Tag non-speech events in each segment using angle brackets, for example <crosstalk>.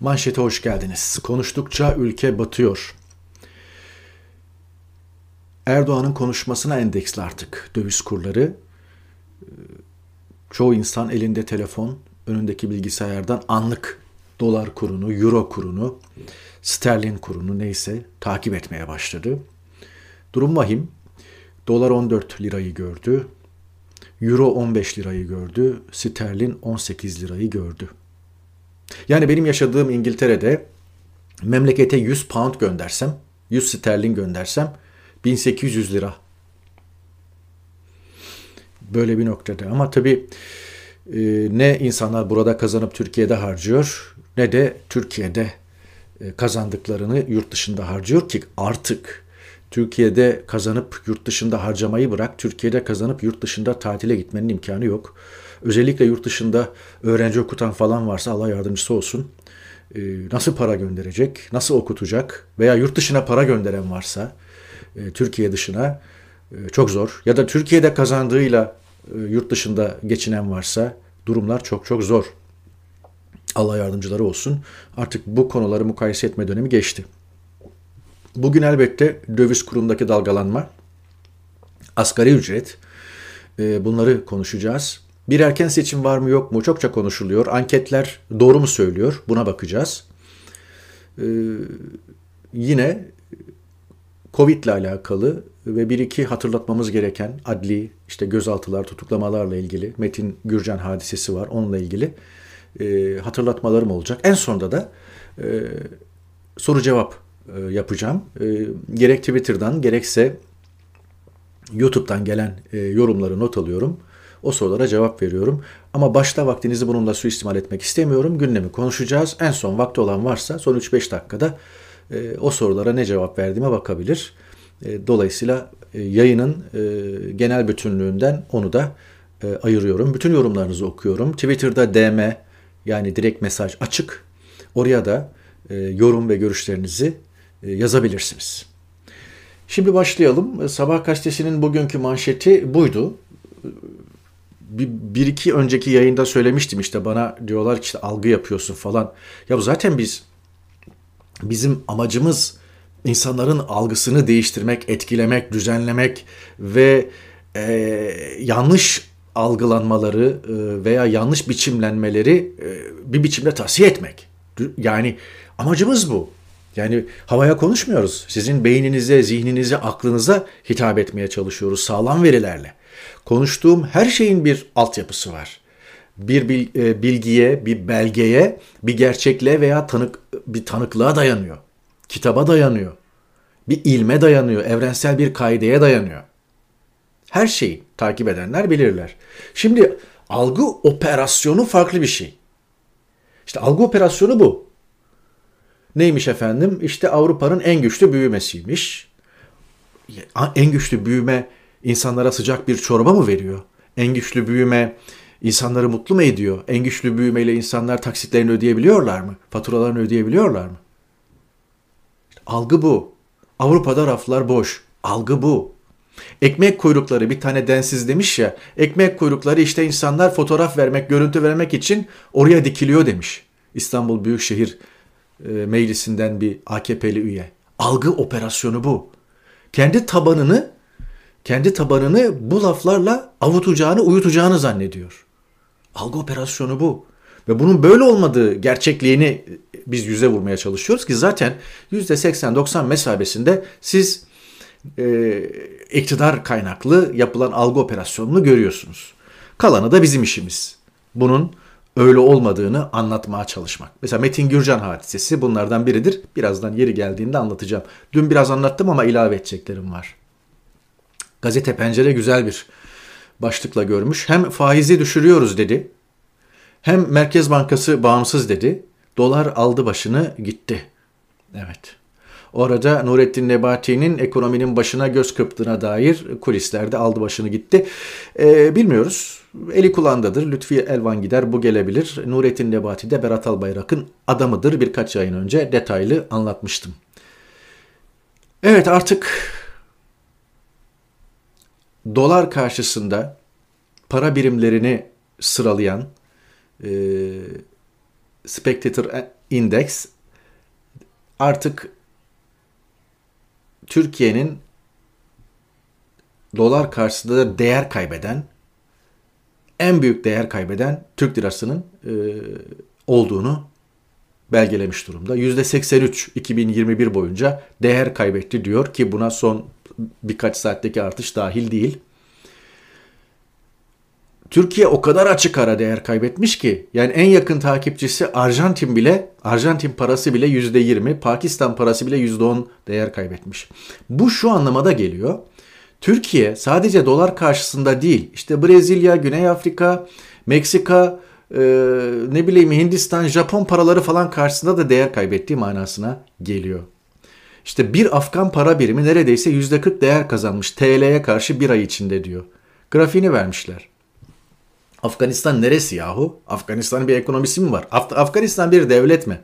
Manşete hoş geldiniz. Konuştukça ülke batıyor. Erdoğan'ın konuşmasına endeksli artık döviz kurları. Çoğu insan elinde telefon, önündeki bilgisayardan anlık dolar kurunu, euro kurunu, sterlin kurunu neyse takip etmeye başladı. Durum vahim. Dolar 14 lirayı gördü. Euro 15 lirayı gördü. Sterlin 18 lirayı gördü. Yani benim yaşadığım İngiltere'de memlekete 100 pound göndersem, 100 sterlin göndersem 1800 lira. Böyle bir noktada. Ama tabii e, ne insanlar burada kazanıp Türkiye'de harcıyor ne de Türkiye'de e, kazandıklarını yurt dışında harcıyor ki artık Türkiye'de kazanıp yurt dışında harcamayı bırak, Türkiye'de kazanıp yurt dışında tatile gitmenin imkanı yok. Özellikle yurt dışında öğrenci okutan falan varsa Allah yardımcısı olsun. Ee, nasıl para gönderecek, nasıl okutacak veya yurt dışına para gönderen varsa e, Türkiye dışına e, çok zor. Ya da Türkiye'de kazandığıyla e, yurt dışında geçinen varsa durumlar çok çok zor. Allah yardımcıları olsun. Artık bu konuları mukayese etme dönemi geçti. Bugün elbette döviz kurundaki dalgalanma, asgari ücret, bunları konuşacağız. Bir erken seçim var mı yok mu çokça konuşuluyor. Anketler doğru mu söylüyor buna bakacağız. Ee, yine Covid ile alakalı ve bir iki hatırlatmamız gereken adli işte gözaltılar, tutuklamalarla ilgili Metin Gürcan hadisesi var onunla ilgili e, hatırlatmalarım olacak. En sonunda da e, soru cevap e, yapacağım. E, gerek Twitter'dan gerekse YouTube'dan gelen e, yorumları not alıyorum. O sorulara cevap veriyorum. Ama başta vaktinizi bununla suistimal etmek istemiyorum. Gündemi konuşacağız. En son vakti olan varsa son 3-5 dakikada e, o sorulara ne cevap verdiğime bakabilir. E, dolayısıyla e, yayının e, genel bütünlüğünden onu da e, ayırıyorum. Bütün yorumlarınızı okuyorum. Twitter'da DM yani direkt mesaj açık. Oraya da e, yorum ve görüşlerinizi e, yazabilirsiniz. Şimdi başlayalım. Sabah gazetesinin bugünkü manşeti buydu bir, bir iki önceki yayında söylemiştim işte bana diyorlar ki işte algı yapıyorsun falan. Ya zaten biz bizim amacımız insanların algısını değiştirmek, etkilemek, düzenlemek ve e, yanlış algılanmaları e, veya yanlış biçimlenmeleri e, bir biçimde tavsiye etmek. Yani amacımız bu. Yani havaya konuşmuyoruz. Sizin beyninize, zihninize, aklınıza hitap etmeye çalışıyoruz sağlam verilerle. Konuştuğum her şeyin bir altyapısı var. Bir e, bilgiye, bir belgeye, bir gerçekliğe veya tanık bir tanıklığa dayanıyor. Kitaba dayanıyor. Bir ilme dayanıyor, evrensel bir kaideye dayanıyor. Her şeyi takip edenler bilirler. Şimdi algı operasyonu farklı bir şey. İşte algı operasyonu bu. Neymiş efendim? İşte Avrupa'nın en güçlü büyümesiymiş. En güçlü büyüme insanlara sıcak bir çorba mı veriyor? En güçlü büyüme insanları mutlu mu ediyor? En güçlü büyümeyle insanlar taksitlerini ödeyebiliyorlar mı? Faturalarını ödeyebiliyorlar mı? Algı bu. Avrupa'da raflar boş. Algı bu. Ekmek kuyrukları bir tane densiz demiş ya. Ekmek kuyrukları işte insanlar fotoğraf vermek, görüntü vermek için oraya dikiliyor demiş. İstanbul Büyükşehir e, Meclisi'nden bir AKP'li üye. Algı operasyonu bu. Kendi tabanını kendi tabanını bu laflarla avutacağını, uyutacağını zannediyor. Algı operasyonu bu. Ve bunun böyle olmadığı gerçekliğini biz yüze vurmaya çalışıyoruz ki zaten %80-90 mesabesinde siz e, iktidar kaynaklı yapılan algı operasyonunu görüyorsunuz. Kalanı da bizim işimiz. Bunun öyle olmadığını anlatmaya çalışmak. Mesela Metin Gürcan hadisesi bunlardan biridir. Birazdan yeri geldiğinde anlatacağım. Dün biraz anlattım ama ilave edeceklerim var. Gazete Pencere güzel bir başlıkla görmüş. Hem faizi düşürüyoruz dedi. Hem Merkez Bankası bağımsız dedi. Dolar aldı başını gitti. Evet. Orada Nurettin Nebati'nin ekonominin başına göz kırptığına dair kulislerde aldı başını gitti. Ee, bilmiyoruz. Eli kulağındadır. Lütfi Elvan gider bu gelebilir. Nurettin Nebati de Berat Albayrak'ın adamıdır. Birkaç ayın önce detaylı anlatmıştım. Evet artık dolar karşısında para birimlerini sıralayan e, Spectator indeks artık Türkiye'nin dolar karşısında değer kaybeden en büyük değer kaybeden Türk lirasının e, olduğunu belgelemiş durumda. %83 2021 boyunca değer kaybetti diyor ki buna son birkaç saatteki artış dahil değil. Türkiye o kadar açık ara değer kaybetmiş ki yani en yakın takipçisi Arjantin bile Arjantin parası bile %20, Pakistan parası bile %10 değer kaybetmiş. Bu şu anlamada geliyor. Türkiye sadece dolar karşısında değil işte Brezilya, Güney Afrika, Meksika, e, ne bileyim Hindistan, Japon paraları falan karşısında da değer kaybettiği manasına geliyor. İşte bir Afgan para birimi neredeyse %40 değer kazanmış TL'ye karşı bir ay içinde diyor. Grafiğini vermişler. Afganistan neresi yahu? Afganistan'ın bir ekonomisi mi var? Af- Afganistan bir devlet mi?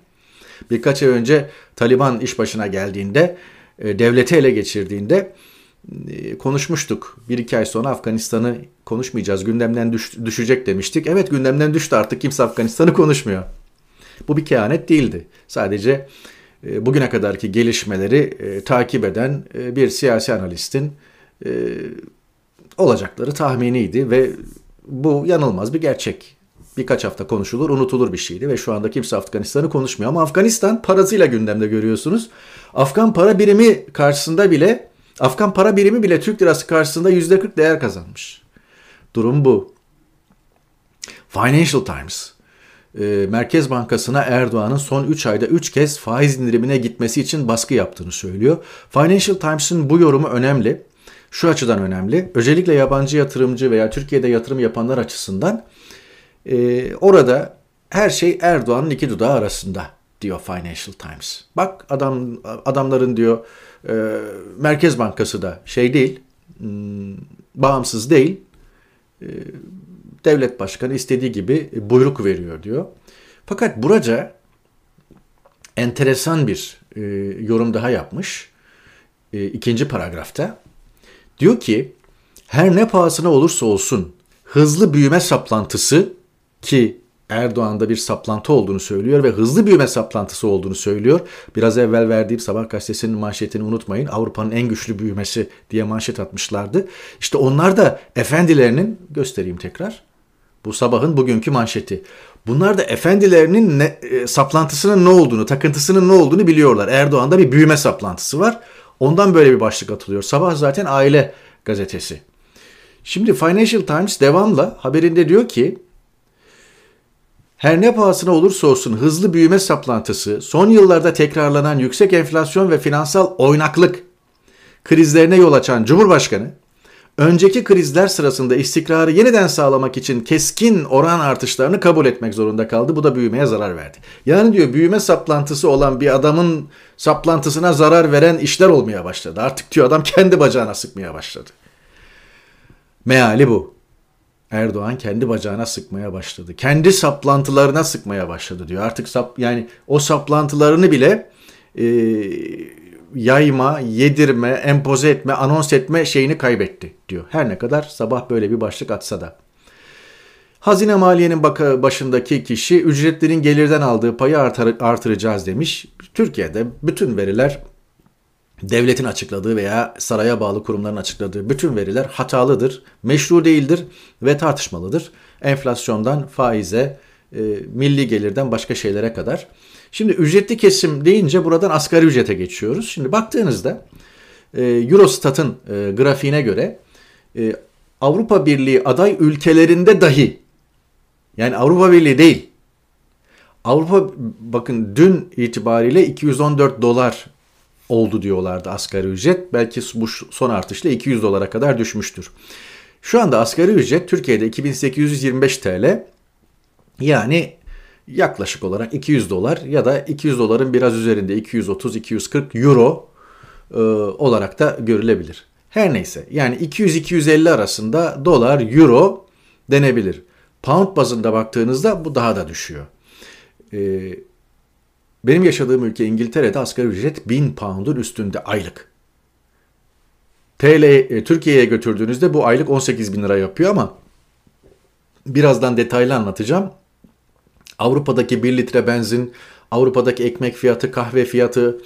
Birkaç ay önce Taliban iş başına geldiğinde, e, devleti ele geçirdiğinde e, konuşmuştuk. Bir iki ay sonra Afganistan'ı konuşmayacağız, gündemden düş- düşecek demiştik. Evet gündemden düştü artık kimse Afganistan'ı konuşmuyor. Bu bir kehanet değildi. Sadece bugüne kadarki gelişmeleri e, takip eden e, bir siyasi analistin e, olacakları tahminiydi ve bu yanılmaz bir gerçek. Birkaç hafta konuşulur, unutulur bir şeydi ve şu anda kimse Afganistan'ı konuşmuyor. Ama Afganistan parasıyla gündemde görüyorsunuz. Afgan para birimi karşısında bile, Afgan para birimi bile Türk lirası karşısında %40 değer kazanmış. Durum bu. Financial Times, e, Merkez Bankası'na Erdoğan'ın son 3 ayda 3 kez faiz indirimine gitmesi için baskı yaptığını söylüyor. Financial Times'ın bu yorumu önemli şu açıdan önemli. Özellikle yabancı yatırımcı veya Türkiye'de yatırım yapanlar açısından e, orada her şey Erdoğan'ın iki dudağı arasında diyor Financial Times. Bak adam adamların diyor e, Merkez Bankası da şey değil, hmm, bağımsız değil. E, devlet başkanı istediği gibi buyruk veriyor diyor. Fakat buraca enteresan bir e, yorum daha yapmış. E, ikinci paragrafta. Diyor ki her ne pahasına olursa olsun hızlı büyüme saplantısı ki Erdoğan'da bir saplantı olduğunu söylüyor ve hızlı büyüme saplantısı olduğunu söylüyor. Biraz evvel verdiğim Sabah gazetesinin manşetini unutmayın. Avrupa'nın en güçlü büyümesi diye manşet atmışlardı. İşte onlar da efendilerinin göstereyim tekrar. Bu sabahın bugünkü manşeti. Bunlar da efendilerinin ne, e, saplantısının ne olduğunu, takıntısının ne olduğunu biliyorlar. Erdoğan'da bir büyüme saplantısı var. Ondan böyle bir başlık atılıyor. Sabah zaten aile gazetesi. Şimdi Financial Times devamla haberinde diyor ki her ne pahasına olursa olsun hızlı büyüme saplantısı, son yıllarda tekrarlanan yüksek enflasyon ve finansal oynaklık krizlerine yol açan Cumhurbaşkanı önceki krizler sırasında istikrarı yeniden sağlamak için keskin oran artışlarını kabul etmek zorunda kaldı. Bu da büyümeye zarar verdi. Yani diyor büyüme saplantısı olan bir adamın saplantısına zarar veren işler olmaya başladı. Artık diyor adam kendi bacağına sıkmaya başladı. Meali bu. Erdoğan kendi bacağına sıkmaya başladı. Kendi saplantılarına sıkmaya başladı diyor. Artık sap, yani o saplantılarını bile e, yayma, yedirme, empoze etme, anons etme şeyini kaybetti diyor. Her ne kadar sabah böyle bir başlık atsa da. Hazine Maliye'nin başındaki kişi ücretlerin gelirden aldığı payı artıracağız demiş. Türkiye'de bütün veriler devletin açıkladığı veya saraya bağlı kurumların açıkladığı bütün veriler hatalıdır, meşru değildir ve tartışmalıdır. Enflasyondan faize, e, milli gelirden başka şeylere kadar. Şimdi ücretli kesim deyince buradan asgari ücrete geçiyoruz. Şimdi baktığınızda e, Eurostat'ın e, grafiğine göre e, Avrupa Birliği aday ülkelerinde dahi yani Avrupa Birliği değil Avrupa bakın dün itibariyle 214 dolar oldu diyorlardı asgari ücret. Belki bu son artışla 200 dolara kadar düşmüştür. Şu anda asgari ücret Türkiye'de 2825 TL. Yani yaklaşık olarak 200 dolar ya da 200 doların biraz üzerinde 230-240 euro e, olarak da görülebilir. Her neyse yani 200-250 arasında dolar, euro denebilir. Pound bazında baktığınızda bu daha da düşüyor. E, benim yaşadığım ülke İngiltere'de asgari ücret 1000 pound'un üstünde aylık. TL e, Türkiye'ye götürdüğünüzde bu aylık 18 bin lira yapıyor ama birazdan detaylı anlatacağım. Avrupa'daki 1 litre benzin Avrupa'daki ekmek fiyatı, kahve fiyatı,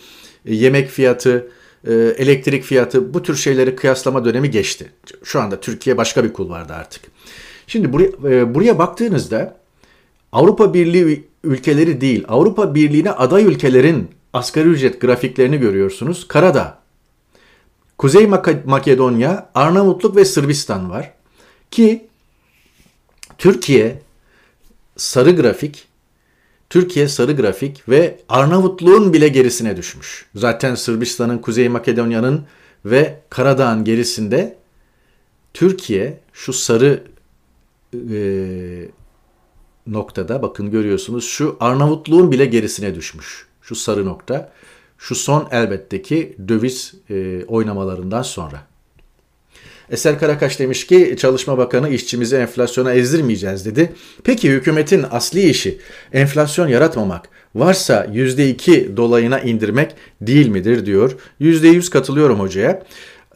e, yemek fiyatı, e, elektrik fiyatı bu tür şeyleri kıyaslama dönemi geçti. Şu anda Türkiye başka bir kulvarda artık. Şimdi buraya, e, buraya baktığınızda Avrupa Birliği ülkeleri değil, Avrupa Birliği'ne aday ülkelerin asgari ücret grafiklerini görüyorsunuz. Karada Kuzey Makedonya, Arnavutluk ve Sırbistan var. Ki Türkiye sarı grafik, Türkiye sarı grafik ve Arnavutluğun bile gerisine düşmüş. Zaten Sırbistan'ın, Kuzey Makedonya'nın ve Karadağ'ın gerisinde Türkiye şu sarı e, noktada bakın görüyorsunuz şu Arnavutluğun bile gerisine düşmüş. Şu sarı nokta. Şu son elbette ki döviz e, oynamalarından sonra. Eser Karakaş demiş ki Çalışma Bakanı işçimizi enflasyona ezdirmeyeceğiz dedi. Peki hükümetin asli işi enflasyon yaratmamak varsa %2 dolayına indirmek değil midir diyor. %100 katılıyorum hocaya.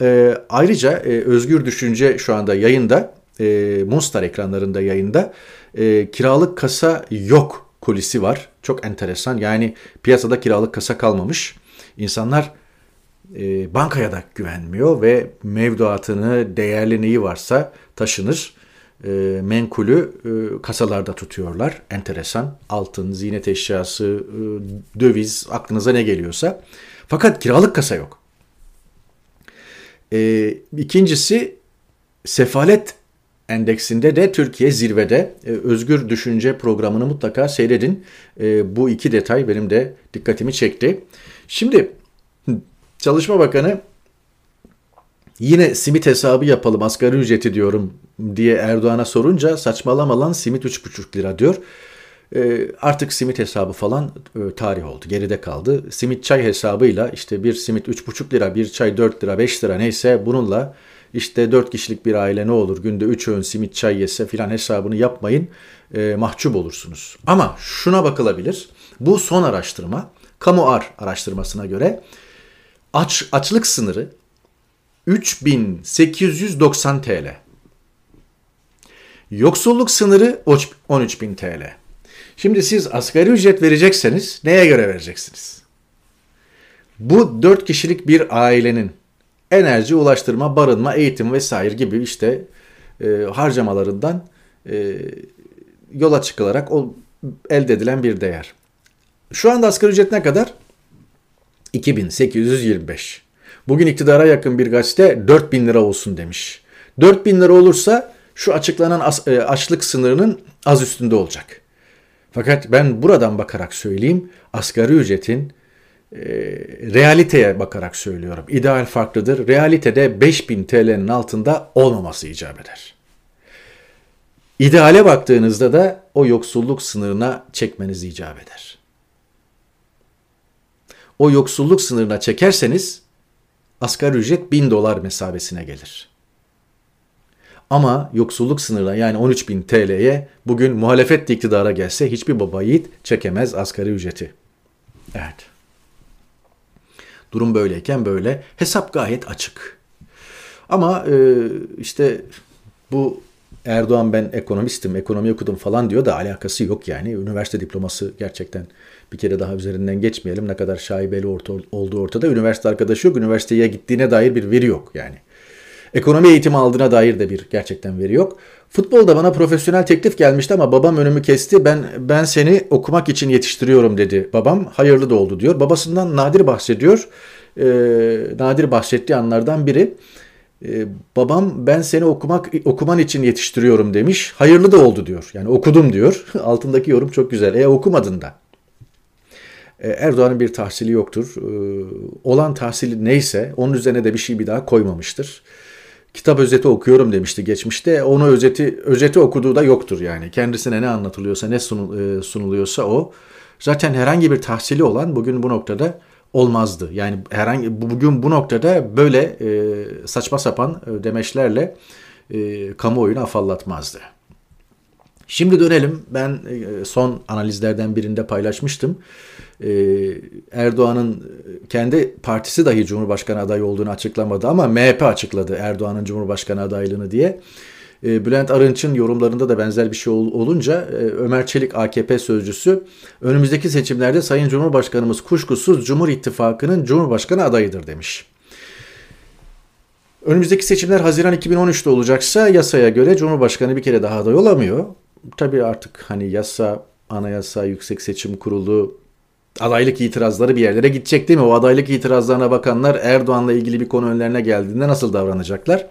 E, ayrıca e, Özgür Düşünce şu anda yayında, e, Monstar ekranlarında yayında e, kiralık kasa yok kulisi var. Çok enteresan yani piyasada kiralık kasa kalmamış. İnsanlar e, bankaya da güvenmiyor ve mevduatını değerli neyi varsa taşınır. E, menkulü e, kasalarda tutuyorlar. Enteresan. Altın, ziynet eşyası, e, döviz aklınıza ne geliyorsa. Fakat kiralık kasa yok. E, ikincisi sefalet endeksinde de Türkiye zirvede. E, Özgür Düşünce programını mutlaka seyredin. E, bu iki detay benim de dikkatimi çekti. Şimdi Çalışma Bakanı yine simit hesabı yapalım asgari ücreti diyorum diye Erdoğan'a sorunca saçmalama lan simit 3,5 lira diyor. E, artık simit hesabı falan e, tarih oldu. Geride kaldı. Simit çay hesabıyla işte bir simit 3,5 lira, bir çay 4 lira, 5 lira neyse bununla işte 4 kişilik bir aile ne olur günde 3 öğün simit çay yese filan hesabını yapmayın. E, mahcup olursunuz. Ama şuna bakılabilir. Bu son araştırma Kamu Ar araştırmasına göre aç, açlık sınırı 3890 TL. Yoksulluk sınırı 13.000 TL. Şimdi siz asgari ücret verecekseniz neye göre vereceksiniz? Bu 4 kişilik bir ailenin enerji, ulaştırma, barınma, eğitim vesaire gibi işte e, harcamalarından e, yola çıkılarak o elde edilen bir değer. Şu anda asgari ücret ne kadar? 2825. Bugün iktidara yakın bir gazete 4000 lira olsun demiş. 4000 lira olursa şu açıklanan e, açlık sınırının az üstünde olacak. Fakat ben buradan bakarak söyleyeyim asgari ücretin e, realiteye bakarak söylüyorum. İdeal farklıdır. Realitede 5000 TL'nin altında olmaması icap eder. İdeale baktığınızda da o yoksulluk sınırına çekmeniz icap eder o yoksulluk sınırına çekerseniz asgari ücret 1000 dolar mesabesine gelir. Ama yoksulluk sınırına yani 13.000 TL'ye bugün muhalefet iktidara gelse hiçbir baba yiğit çekemez asgari ücreti. Evet. Durum böyleyken böyle. Hesap gayet açık. Ama e, işte bu Erdoğan ben ekonomistim, ekonomi okudum falan diyor da alakası yok yani. Üniversite diploması gerçekten bir kere daha üzerinden geçmeyelim. Ne kadar şaibeli orta, olduğu ortada. Üniversite arkadaşı yok. Üniversiteye gittiğine dair bir veri yok yani. Ekonomi eğitimi aldığına dair de bir gerçekten veri yok. Futbolda bana profesyonel teklif gelmişti ama babam önümü kesti. Ben ben seni okumak için yetiştiriyorum dedi babam. Hayırlı da oldu diyor. Babasından nadir bahsediyor. Ee, nadir bahsettiği anlardan biri. Ee, babam ben seni okumak okuman için yetiştiriyorum demiş. Hayırlı da oldu diyor. Yani okudum diyor. <laughs> Altındaki yorum çok güzel. E okumadın da. E, Erdoğan'ın bir tahsili yoktur. E, olan tahsili neyse onun üzerine de bir şey bir daha koymamıştır. Kitap özeti okuyorum demişti geçmişte. Onu özeti özeti okuduğu da yoktur yani. Kendisine ne anlatılıyorsa, ne e, sunuluyorsa o. Zaten herhangi bir tahsili olan bugün bu noktada olmazdı. Yani herhangi bugün bu noktada böyle saçma sapan demeçlerle kamuoyunu afallatmazdı. Şimdi dönelim. Ben son analizlerden birinde paylaşmıştım. Ee, Erdoğan'ın kendi partisi dahi Cumhurbaşkanı adayı olduğunu açıklamadı ama MHP açıkladı Erdoğan'ın Cumhurbaşkanı adaylığını diye. E, Bülent Arınç'ın yorumlarında da benzer bir şey olunca e, Ömer Çelik AKP sözcüsü önümüzdeki seçimlerde Sayın Cumhurbaşkanımız kuşkusuz Cumhur İttifakı'nın Cumhurbaşkanı adayıdır demiş. Önümüzdeki seçimler Haziran 2013'te olacaksa yasaya göre Cumhurbaşkanı bir kere daha aday olamıyor. Tabii artık hani yasa, anayasa, yüksek seçim kurulu adaylık itirazları bir yerlere gidecek değil mi? O adaylık itirazlarına bakanlar Erdoğan'la ilgili bir konu önlerine geldiğinde nasıl davranacaklar?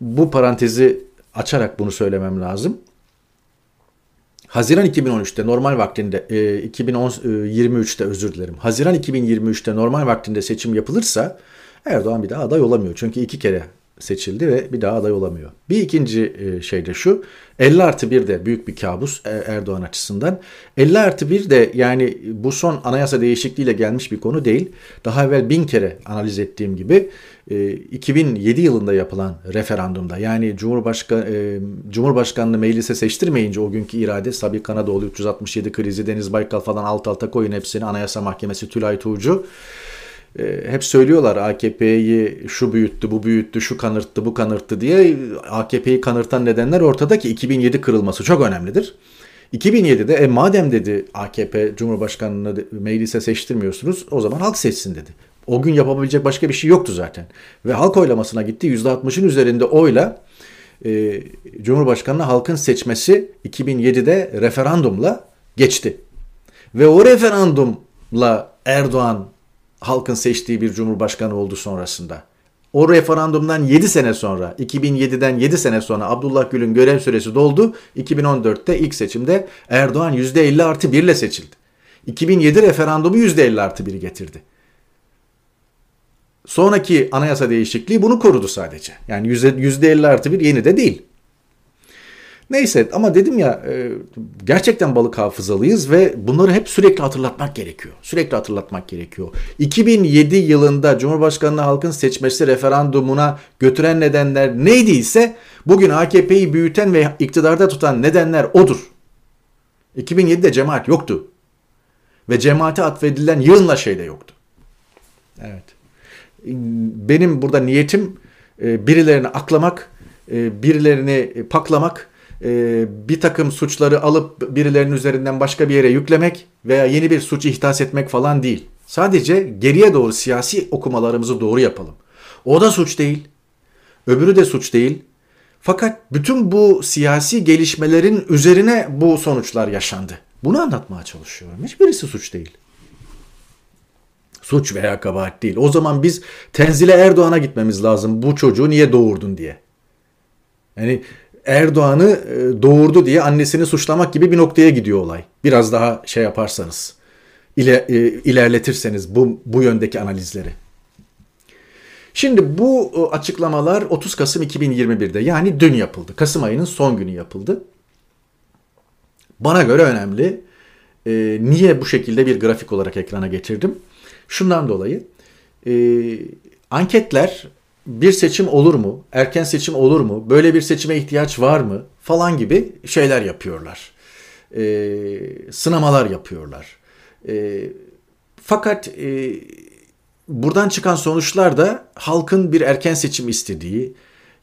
Bu parantezi açarak bunu söylemem lazım. Haziran 2013'te normal vaktinde, e, 2023'te e, özür dilerim. Haziran 2023'te normal vaktinde seçim yapılırsa Erdoğan bir daha aday olamıyor. Çünkü iki kere seçildi ve bir daha aday olamıyor. Bir ikinci e, şey de şu. 50 artı 1 de büyük bir kabus e, Erdoğan açısından. 50 artı 1 de yani bu son anayasa değişikliğiyle gelmiş bir konu değil. Daha evvel bin kere analiz ettiğim gibi 2007 e, yılında yapılan referandumda yani Cumhurbaşkanı Cumhurbaşkanlığı meclise seçtirmeyince o günkü irade Sabi Kanadoğlu 367 krizi Deniz Baykal falan alt alta koyun hepsini Anayasa Mahkemesi Tülay Tuğcu hep söylüyorlar AKP'yi şu büyüttü, bu büyüttü, şu kanırttı, bu kanırttı diye. AKP'yi kanırtan nedenler ortada ki 2007 kırılması çok önemlidir. 2007'de e, madem dedi AKP Cumhurbaşkanlığını meclise seçtirmiyorsunuz o zaman halk seçsin dedi. O gün yapabilecek başka bir şey yoktu zaten. Ve halk oylamasına gitti. %60'ın üzerinde oyla e, Cumhurbaşkanı'nı halkın seçmesi 2007'de referandumla geçti. Ve o referandumla Erdoğan halkın seçtiği bir cumhurbaşkanı oldu sonrasında. O referandumdan 7 sene sonra, 2007'den 7 sene sonra Abdullah Gül'ün görev süresi doldu. 2014'te ilk seçimde Erdoğan %50 artı 1 ile seçildi. 2007 referandumu %50 artı 1'i getirdi. Sonraki anayasa değişikliği bunu korudu sadece. Yani %50 artı 1 yeni de değil. Neyse ama dedim ya e, gerçekten balık hafızalıyız ve bunları hep sürekli hatırlatmak gerekiyor. Sürekli hatırlatmak gerekiyor. 2007 yılında Cumhurbaşkanlığı halkın seçmesi referandumuna götüren nedenler neydiyse bugün AKP'yi büyüten ve iktidarda tutan nedenler odur. 2007'de cemaat yoktu. Ve cemaate atfedilen yığınla şey de yoktu. Evet. Benim burada niyetim e, birilerini aklamak, e, birilerini paklamak, e, bir takım suçları alıp birilerinin üzerinden başka bir yere yüklemek veya yeni bir suç ihdas etmek falan değil. Sadece geriye doğru siyasi okumalarımızı doğru yapalım. O da suç değil. Öbürü de suç değil. Fakat bütün bu siyasi gelişmelerin üzerine bu sonuçlar yaşandı. Bunu anlatmaya çalışıyorum. Hiçbirisi suç değil. Suç veya kabahat değil. O zaman biz Tenzile Erdoğan'a gitmemiz lazım. Bu çocuğu niye doğurdun diye. Yani Erdoğan'ı e, doğurdu diye annesini suçlamak gibi bir noktaya gidiyor olay. Biraz daha şey yaparsanız, e, ilerletirseniz bu, bu yöndeki analizleri. Şimdi bu e, açıklamalar 30 Kasım 2021'de yani dün yapıldı. Kasım ayının son günü yapıldı. Bana göre önemli. Niye bu şekilde bir grafik olarak ekrana getirdim? Şundan dolayı anketler bir seçim olur mu? Erken seçim olur mu? Böyle bir seçime ihtiyaç var mı? Falan gibi şeyler yapıyorlar. E, sınamalar yapıyorlar. E, fakat e, buradan çıkan sonuçlar da halkın bir erken seçim istediği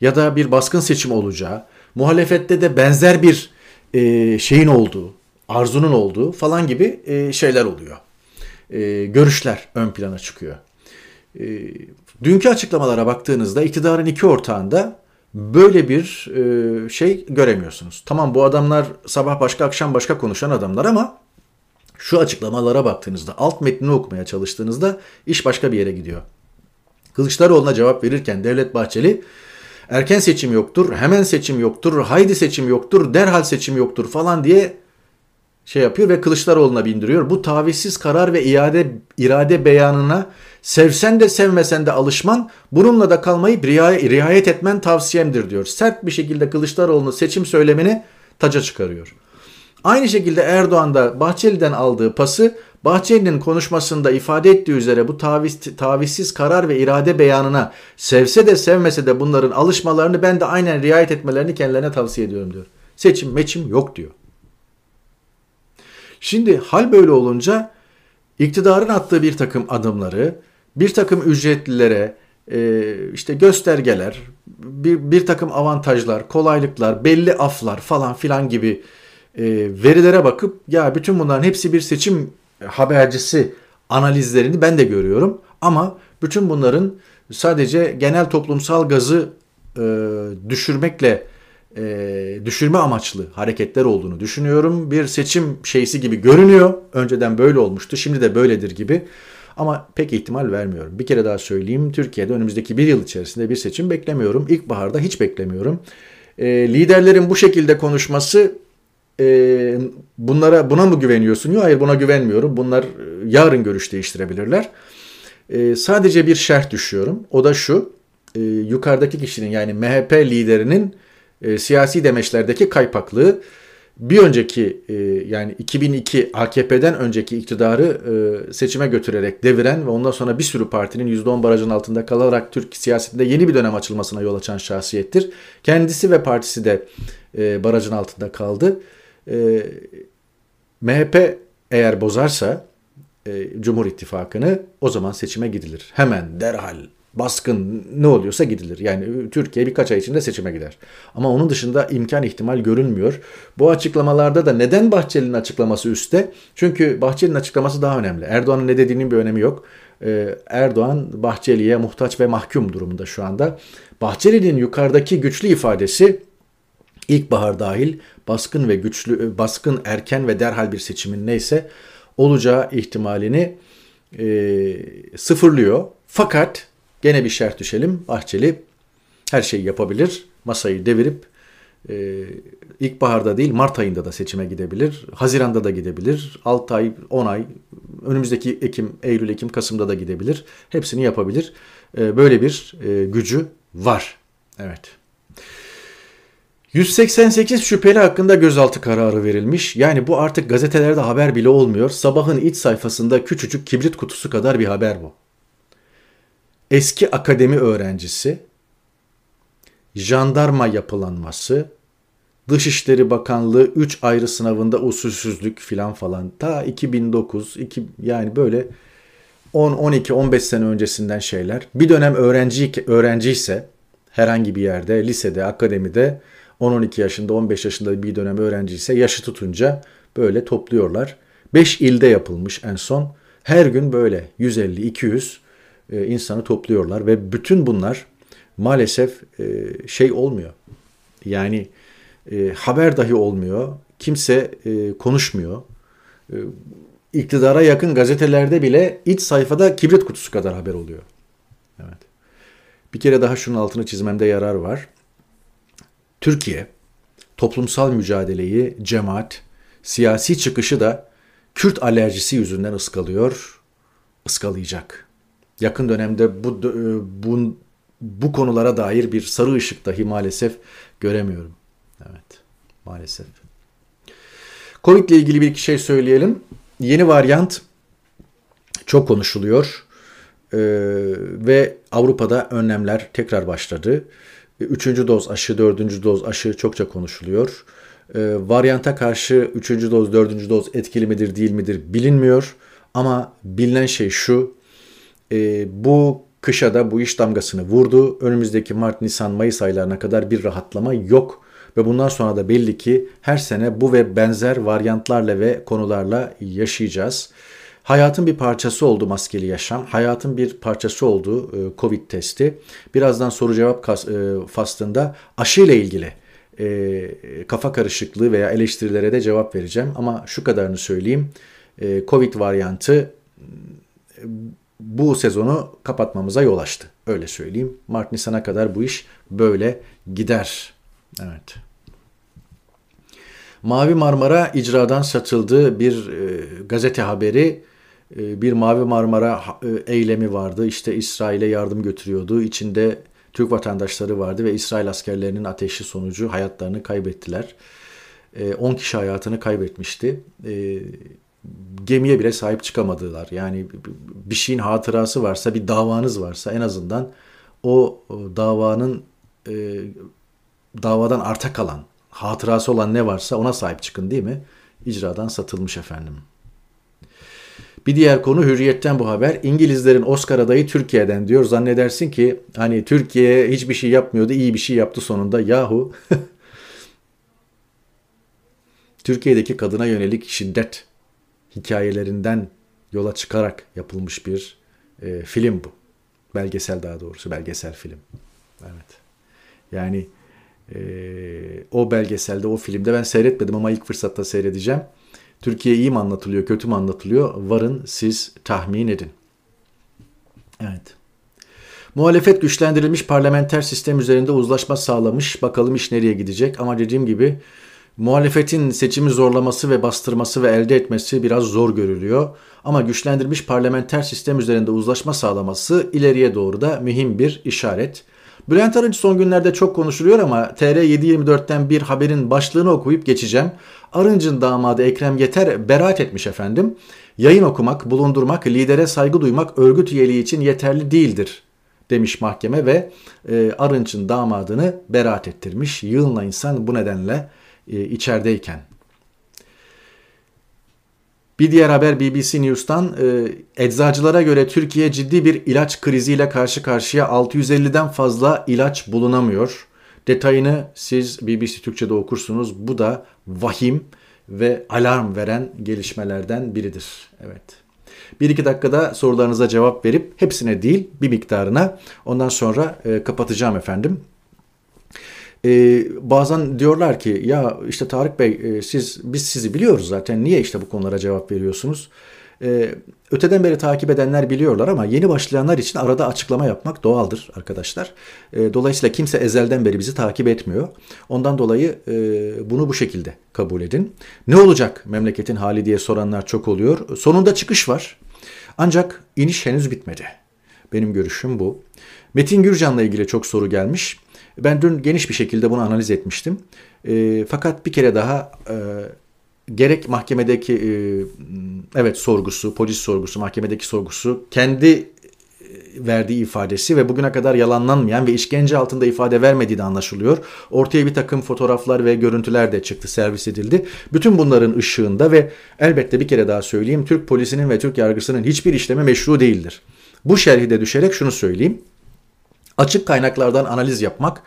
ya da bir baskın seçim olacağı, muhalefette de benzer bir e, şeyin olduğu, arzunun olduğu falan gibi e, şeyler oluyor. E, görüşler ön plana çıkıyor. E, Dünkü açıklamalara baktığınızda iktidarın iki ortağında böyle bir e, şey göremiyorsunuz. Tamam bu adamlar sabah başka akşam başka konuşan adamlar ama şu açıklamalara baktığınızda alt metnini okumaya çalıştığınızda iş başka bir yere gidiyor. Kılıçdaroğlu'na cevap verirken Devlet Bahçeli erken seçim yoktur, hemen seçim yoktur, haydi seçim yoktur, derhal seçim yoktur falan diye şey yapıyor ve Kılıçdaroğlu'na bindiriyor. Bu tavizsiz karar ve iade irade beyanına sevsen de sevmesen de alışman, bununla da kalmayıp riayet etmen tavsiyemdir diyor. Sert bir şekilde Kılıçdaroğlu'nun seçim söylemini taca çıkarıyor. Aynı şekilde Erdoğan da Bahçeli'den aldığı pası Bahçeli'nin konuşmasında ifade ettiği üzere bu taviz, tavizsiz karar ve irade beyanına sevse de sevmese de bunların alışmalarını ben de aynen riayet etmelerini kendilerine tavsiye ediyorum diyor. Seçim meçim yok diyor. Şimdi hal böyle olunca iktidarın attığı bir takım adımları, bir takım ücretlilere e, işte göstergeler, bir, bir takım avantajlar, kolaylıklar, belli aflar falan filan gibi e, verilere bakıp ya bütün bunların hepsi bir seçim habercisi analizlerini ben de görüyorum. Ama bütün bunların sadece genel toplumsal gazı e, düşürmekle e, düşürme amaçlı hareketler olduğunu düşünüyorum. Bir seçim şeysi gibi görünüyor. Önceden böyle olmuştu, şimdi de böyledir gibi. Ama pek ihtimal vermiyorum. Bir kere daha söyleyeyim. Türkiye'de önümüzdeki bir yıl içerisinde bir seçim beklemiyorum. İlkbaharda hiç beklemiyorum. E, liderlerin bu şekilde konuşması e, bunlara buna mı güveniyorsun? Yok hayır buna güvenmiyorum. Bunlar e, yarın görüş değiştirebilirler. E, sadece bir şerh düşüyorum. O da şu. E, yukarıdaki kişinin yani MHP liderinin e, siyasi demeçlerdeki kaypaklığı bir önceki e, yani 2002 AKP'den önceki iktidarı e, seçime götürerek deviren ve ondan sonra bir sürü partinin %10 barajın altında kalarak Türk siyasetinde yeni bir dönem açılmasına yol açan şahsiyettir. Kendisi ve partisi de e, barajın altında kaldı. MHP eğer bozarsa e, Cumhur İttifakı'nı o zaman seçime gidilir. Hemen derhal baskın ne oluyorsa gidilir. Yani Türkiye birkaç ay içinde seçime gider. Ama onun dışında imkan ihtimal görünmüyor. Bu açıklamalarda da neden Bahçeli'nin açıklaması üstte? Çünkü Bahçeli'nin açıklaması daha önemli. Erdoğan'ın ne dediğinin bir önemi yok. Ee, Erdoğan Bahçeli'ye muhtaç ve mahkum durumunda şu anda. Bahçeli'nin yukarıdaki güçlü ifadesi ilkbahar dahil baskın ve güçlü baskın erken ve derhal bir seçimin neyse olacağı ihtimalini e, sıfırlıyor. Fakat Gene bir şart düşelim. Bahçeli her şeyi yapabilir. Masayı devirip e, ilkbaharda değil Mart ayında da seçime gidebilir. Haziranda da gidebilir. 6 ay, 10 ay, önümüzdeki Ekim, Eylül, Ekim, Kasım'da da gidebilir. Hepsini yapabilir. E, böyle bir e, gücü var. Evet. 188 şüpheli hakkında gözaltı kararı verilmiş. Yani bu artık gazetelerde haber bile olmuyor. Sabahın iç sayfasında küçücük kibrit kutusu kadar bir haber bu eski akademi öğrencisi, jandarma yapılanması, Dışişleri Bakanlığı 3 ayrı sınavında usulsüzlük filan falan ta 2009 iki, yani böyle 10 12 15 sene öncesinden şeyler. Bir dönem öğrenci öğrenci ise herhangi bir yerde, lisede, akademide 10-12 yaşında, 15 yaşında bir dönem öğrenci ise yaşı tutunca böyle topluyorlar. 5 ilde yapılmış en son. Her gün böyle 150 200 e, insanı topluyorlar ve bütün bunlar maalesef e, şey olmuyor. Yani e, haber dahi olmuyor. Kimse konuşmuyor. İktidara yakın gazetelerde bile iç sayfada kibrit kutusu kadar haber oluyor. Evet. Bir kere daha şunun altını çizmemde yarar var. Türkiye toplumsal mücadeleyi, cemaat, siyasi çıkışı da Kürt alerjisi yüzünden ıskalıyor, ıskalayacak yakın dönemde bu bu bu konulara dair bir sarı ışık dahi maalesef göremiyorum. Evet, maalesef. Covid ile ilgili bir iki şey söyleyelim. Yeni varyant çok konuşuluyor ee, ve Avrupa'da önlemler tekrar başladı. Üçüncü doz aşı, dördüncü doz aşı çokça konuşuluyor. Ee, varyanta karşı üçüncü doz, dördüncü doz etkili midir değil midir bilinmiyor. Ama bilinen şey şu, e, bu kışa da bu iş damgasını vurdu. Önümüzdeki Mart, Nisan, Mayıs aylarına kadar bir rahatlama yok. Ve bundan sonra da belli ki her sene bu ve benzer varyantlarla ve konularla yaşayacağız. Hayatın bir parçası oldu maskeli yaşam. Hayatın bir parçası oldu e, Covid testi. Birazdan soru cevap e, faslında aşı ile ilgili e, kafa karışıklığı veya eleştirilere de cevap vereceğim. Ama şu kadarını söyleyeyim. Covid varyantı bu sezonu kapatmamıza yol açtı. Öyle söyleyeyim. Mart Nisan'a kadar bu iş böyle gider. Evet. Mavi Marmara icradan satıldı. Bir e, gazete haberi e, bir Mavi Marmara e, eylemi vardı. İşte İsrail'e yardım götürüyordu. İçinde Türk vatandaşları vardı ve İsrail askerlerinin ateşi sonucu hayatlarını kaybettiler. 10 e, kişi hayatını kaybetmişti. E, gemiye bile sahip çıkamadılar. Yani bir şeyin hatırası varsa, bir davanız varsa en azından o davanın e, davadan arta kalan, hatırası olan ne varsa ona sahip çıkın değil mi? İcradan satılmış efendim. Bir diğer konu Hürriyet'ten bu haber. İngilizlerin Oscar adayı Türkiye'den diyor. Zannedersin ki hani Türkiye hiçbir şey yapmıyordu, iyi bir şey yaptı sonunda. Yahu <laughs> Türkiye'deki kadına yönelik şiddet hikayelerinden yola çıkarak yapılmış bir e, film bu. Belgesel daha doğrusu belgesel film. Evet. Yani e, o belgeselde, o filmde ben seyretmedim ama ilk fırsatta seyredeceğim. Türkiye iyi mi anlatılıyor, kötü mü anlatılıyor? Varın siz tahmin edin. Evet. Muhalefet güçlendirilmiş parlamenter sistem üzerinde uzlaşma sağlamış. Bakalım iş nereye gidecek ama dediğim gibi muhalefetin seçimi zorlaması ve bastırması ve elde etmesi biraz zor görülüyor. Ama güçlendirilmiş parlamenter sistem üzerinde uzlaşma sağlaması ileriye doğru da mühim bir işaret. Bülent Arınç son günlerde çok konuşuluyor ama TR724'ten bir haberin başlığını okuyup geçeceğim. Arınç'ın damadı Ekrem Yeter beraat etmiş efendim. Yayın okumak, bulundurmak, lidere saygı duymak örgüt üyeliği için yeterli değildir demiş mahkeme ve e, Arınç'ın damadını beraat ettirmiş. Yığınla insan bu nedenle e, içerideyken. Bir diğer haber BBC News'tan e, eczacılara göre Türkiye ciddi bir ilaç kriziyle karşı karşıya 650'den fazla ilaç bulunamıyor. Detayını siz BBC Türkçe'de okursunuz. Bu da vahim ve alarm veren gelişmelerden biridir. Evet. Bir iki dakikada sorularınıza cevap verip hepsine değil bir miktarına ondan sonra e, kapatacağım efendim. Ee, bazen diyorlar ki ya işte Tarık Bey e, siz biz sizi biliyoruz zaten niye işte bu konulara cevap veriyorsunuz? Ee, öteden beri takip edenler biliyorlar ama yeni başlayanlar için arada açıklama yapmak doğaldır arkadaşlar. Ee, dolayısıyla kimse ezelden beri bizi takip etmiyor. Ondan dolayı e, bunu bu şekilde kabul edin. Ne olacak memleketin hali diye soranlar çok oluyor. Sonunda çıkış var. Ancak iniş henüz bitmedi. Benim görüşüm bu. Metin Gürcan'la ilgili çok soru gelmiş. Ben dün geniş bir şekilde bunu analiz etmiştim. E, fakat bir kere daha e, gerek mahkemedeki e, evet sorgusu, polis sorgusu, mahkemedeki sorgusu kendi e, verdiği ifadesi ve bugüne kadar yalanlanmayan ve işkence altında ifade vermediği de anlaşılıyor. Ortaya bir takım fotoğraflar ve görüntüler de çıktı, servis edildi. Bütün bunların ışığında ve elbette bir kere daha söyleyeyim, Türk polisinin ve Türk yargısının hiçbir işlemi meşru değildir. Bu şerhide düşerek şunu söyleyeyim. Açık kaynaklardan analiz yapmak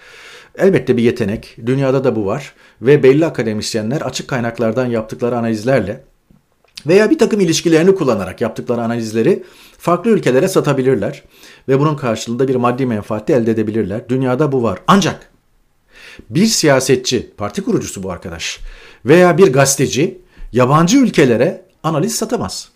elbette bir yetenek. Dünyada da bu var. Ve belli akademisyenler açık kaynaklardan yaptıkları analizlerle veya bir takım ilişkilerini kullanarak yaptıkları analizleri farklı ülkelere satabilirler. Ve bunun karşılığında bir maddi menfaat elde edebilirler. Dünyada bu var. Ancak bir siyasetçi, parti kurucusu bu arkadaş veya bir gazeteci yabancı ülkelere analiz satamaz.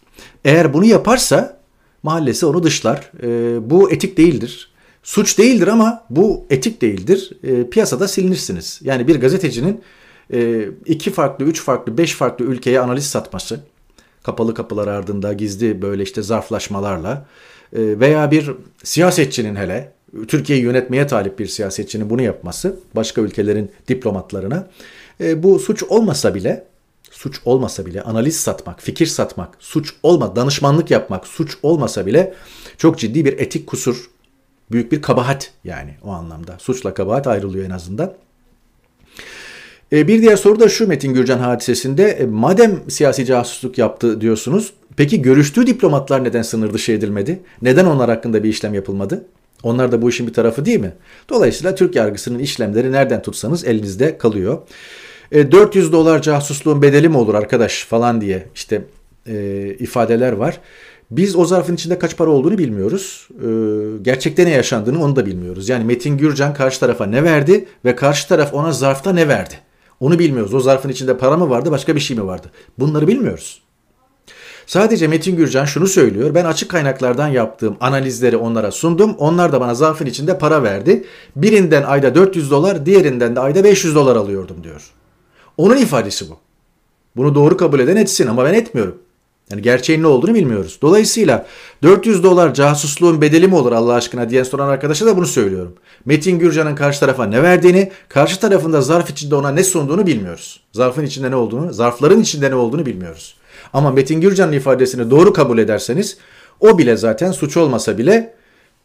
Eğer bunu yaparsa mahallesi onu dışlar. E, bu etik değildir. Suç değildir ama bu etik değildir. E, piyasada silinirsiniz. Yani bir gazetecinin e, iki farklı, üç farklı, beş farklı ülkeye analiz satması, kapalı kapılar ardında gizli böyle işte zarflaşmalarla e, veya bir siyasetçinin hele Türkiye'yi yönetmeye talip bir siyasetçinin bunu yapması başka ülkelerin diplomatlarına e, bu suç olmasa bile suç olmasa bile analiz satmak, fikir satmak, suç olma, danışmanlık yapmak suç olmasa bile çok ciddi bir etik kusur Büyük bir kabahat yani o anlamda. Suçla kabahat ayrılıyor en azından. E, bir diğer soru da şu Metin Gürcan hadisesinde e, madem siyasi casusluk yaptı diyorsunuz peki görüştüğü diplomatlar neden sınır dışı edilmedi? Neden onlar hakkında bir işlem yapılmadı? Onlar da bu işin bir tarafı değil mi? Dolayısıyla Türk yargısının işlemleri nereden tutsanız elinizde kalıyor. E, 400 dolar casusluğun bedeli mi olur arkadaş falan diye işte e, ifadeler var. Biz o zarfın içinde kaç para olduğunu bilmiyoruz. Ee, gerçekte ne yaşandığını onu da bilmiyoruz. Yani Metin Gürcan karşı tarafa ne verdi ve karşı taraf ona zarfta ne verdi? Onu bilmiyoruz. O zarfın içinde para mı vardı başka bir şey mi vardı? Bunları bilmiyoruz. Sadece Metin Gürcan şunu söylüyor. Ben açık kaynaklardan yaptığım analizleri onlara sundum. Onlar da bana zarfın içinde para verdi. Birinden ayda 400 dolar, diğerinden de ayda 500 dolar alıyordum diyor. Onun ifadesi bu. Bunu doğru kabul eden etsin ama ben etmiyorum. Yani gerçeğin ne olduğunu bilmiyoruz. Dolayısıyla 400 dolar casusluğun bedeli mi olur Allah aşkına diyen soran arkadaşa da bunu söylüyorum. Metin Gürcan'ın karşı tarafa ne verdiğini, karşı tarafında zarf içinde ona ne sunduğunu bilmiyoruz. Zarfın içinde ne olduğunu, zarfların içinde ne olduğunu bilmiyoruz. Ama Metin Gürcan'ın ifadesini doğru kabul ederseniz o bile zaten suç olmasa bile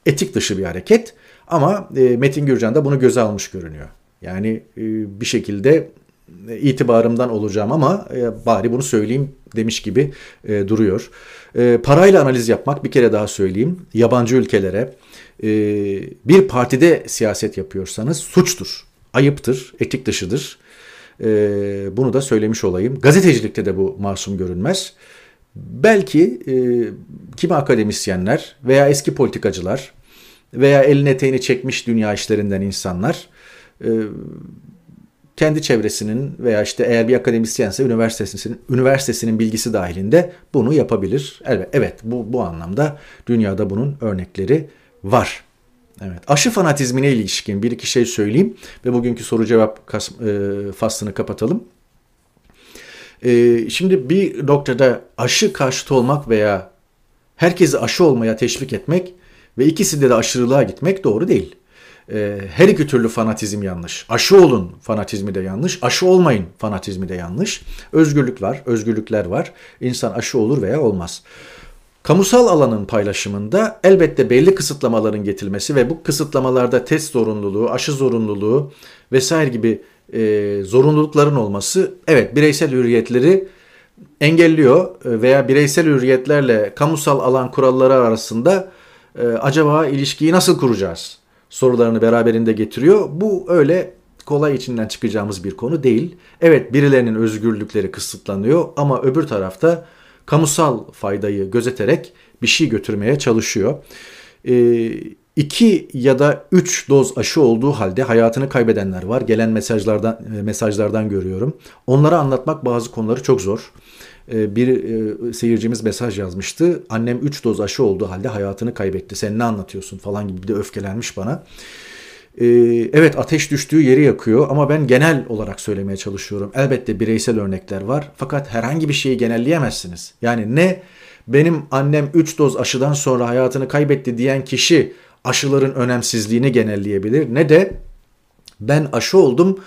etik dışı bir hareket. Ama e, Metin Gürcan da bunu göze almış görünüyor. Yani e, bir şekilde itibarımdan olacağım ama e, bari bunu söyleyeyim demiş gibi e, duruyor. E, parayla analiz yapmak bir kere daha söyleyeyim. Yabancı ülkelere e, bir partide siyaset yapıyorsanız suçtur, ayıptır, etik dışıdır. Bunu da söylemiş olayım. Gazetecilikte de bu masum görünmez. Belki kimi akademisyenler veya eski politikacılar veya elini eteğini çekmiş dünya işlerinden insanlar kendi çevresinin veya işte eğer bir akademisyense üniversitesinin üniversitesinin bilgisi dahilinde bunu yapabilir. Evet, evet bu bu anlamda dünyada bunun örnekleri var. Evet. Aşı fanatizmine ilişkin bir iki şey söyleyeyim ve bugünkü soru cevap e, faslını kapatalım. E, şimdi bir noktada aşı karşıtı olmak veya herkesi aşı olmaya teşvik etmek ve ikisinde de aşırılığa gitmek doğru değil. E, her iki türlü fanatizm yanlış. Aşı olun fanatizmi de yanlış. Aşı olmayın fanatizmi de yanlış. Özgürlük var, özgürlükler var. İnsan aşı olur veya olmaz. Kamusal alanın paylaşımında elbette belli kısıtlamaların getirilmesi ve bu kısıtlamalarda test zorunluluğu, aşı zorunluluğu vesaire gibi e, zorunlulukların olması evet bireysel hürriyetleri engelliyor e, veya bireysel hürriyetlerle kamusal alan kuralları arasında e, acaba ilişkiyi nasıl kuracağız sorularını beraberinde getiriyor. Bu öyle kolay içinden çıkacağımız bir konu değil. Evet birilerinin özgürlükleri kısıtlanıyor ama öbür tarafta kamusal faydayı gözeterek bir şey götürmeye çalışıyor. E, iki ya da üç doz aşı olduğu halde hayatını kaybedenler var. Gelen mesajlardan e, mesajlardan görüyorum. Onlara anlatmak bazı konuları çok zor. E, bir e, seyircimiz mesaj yazmıştı. Annem 3 doz aşı olduğu halde hayatını kaybetti. Sen ne anlatıyorsun falan gibi bir de öfkelenmiş bana. Evet ateş düştüğü yeri yakıyor ama ben genel olarak söylemeye çalışıyorum. Elbette bireysel örnekler var fakat herhangi bir şeyi genelleyemezsiniz. Yani ne benim annem 3 doz aşıdan sonra hayatını kaybetti diyen kişi aşıların önemsizliğini genelleyebilir ne de ben aşı oldum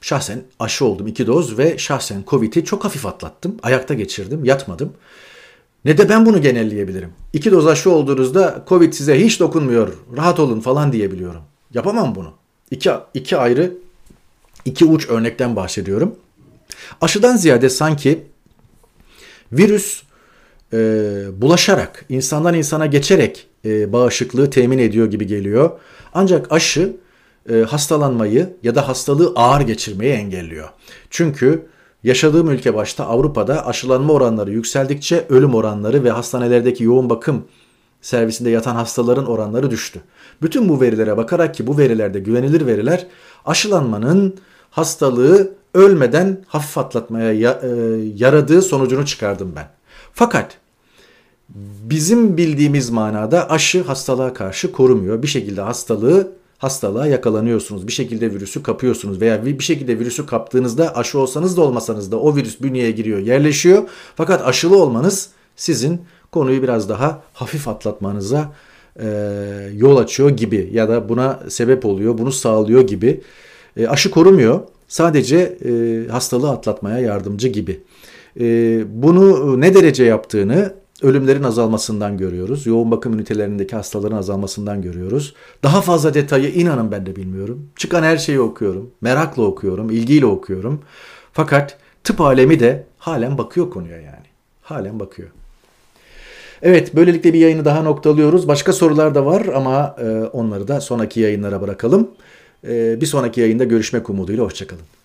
şahsen aşı oldum iki doz ve şahsen Covid'i çok hafif atlattım. Ayakta geçirdim, yatmadım. Ne de ben bunu genelleyebilirim. İki doz aşı olduğunuzda Covid size hiç dokunmuyor, rahat olun falan diyebiliyorum. Yapamam bunu. İki, iki ayrı, iki uç örnekten bahsediyorum. Aşıdan ziyade sanki virüs e, bulaşarak, insandan insana geçerek e, bağışıklığı temin ediyor gibi geliyor. Ancak aşı hastalanmayı ya da hastalığı ağır geçirmeyi engelliyor. Çünkü yaşadığım ülke başta Avrupa'da aşılanma oranları yükseldikçe ölüm oranları ve hastanelerdeki yoğun bakım servisinde yatan hastaların oranları düştü. Bütün bu verilere bakarak ki bu verilerde güvenilir veriler aşılanmanın hastalığı ölmeden hafif atlatmaya e, yaradığı sonucunu çıkardım ben. Fakat bizim bildiğimiz manada aşı hastalığa karşı korumuyor. Bir şekilde hastalığı hastalığa yakalanıyorsunuz. Bir şekilde virüsü kapıyorsunuz veya bir şekilde virüsü kaptığınızda aşı olsanız da olmasanız da o virüs bünyeye giriyor, yerleşiyor. Fakat aşılı olmanız sizin konuyu biraz daha hafif atlatmanıza e, yol açıyor gibi ya da buna sebep oluyor, bunu sağlıyor gibi. E, aşı korumuyor. Sadece e, hastalığı atlatmaya yardımcı gibi. E, bunu ne derece yaptığını ölümlerin azalmasından görüyoruz. Yoğun bakım ünitelerindeki hastaların azalmasından görüyoruz. Daha fazla detayı inanın ben de bilmiyorum. Çıkan her şeyi okuyorum. Merakla okuyorum, ilgiyle okuyorum. Fakat tıp alemi de halen bakıyor konuya yani. Halen bakıyor. Evet böylelikle bir yayını daha noktalıyoruz. Başka sorular da var ama e, onları da sonraki yayınlara bırakalım. E, bir sonraki yayında görüşmek umuduyla hoşçakalın.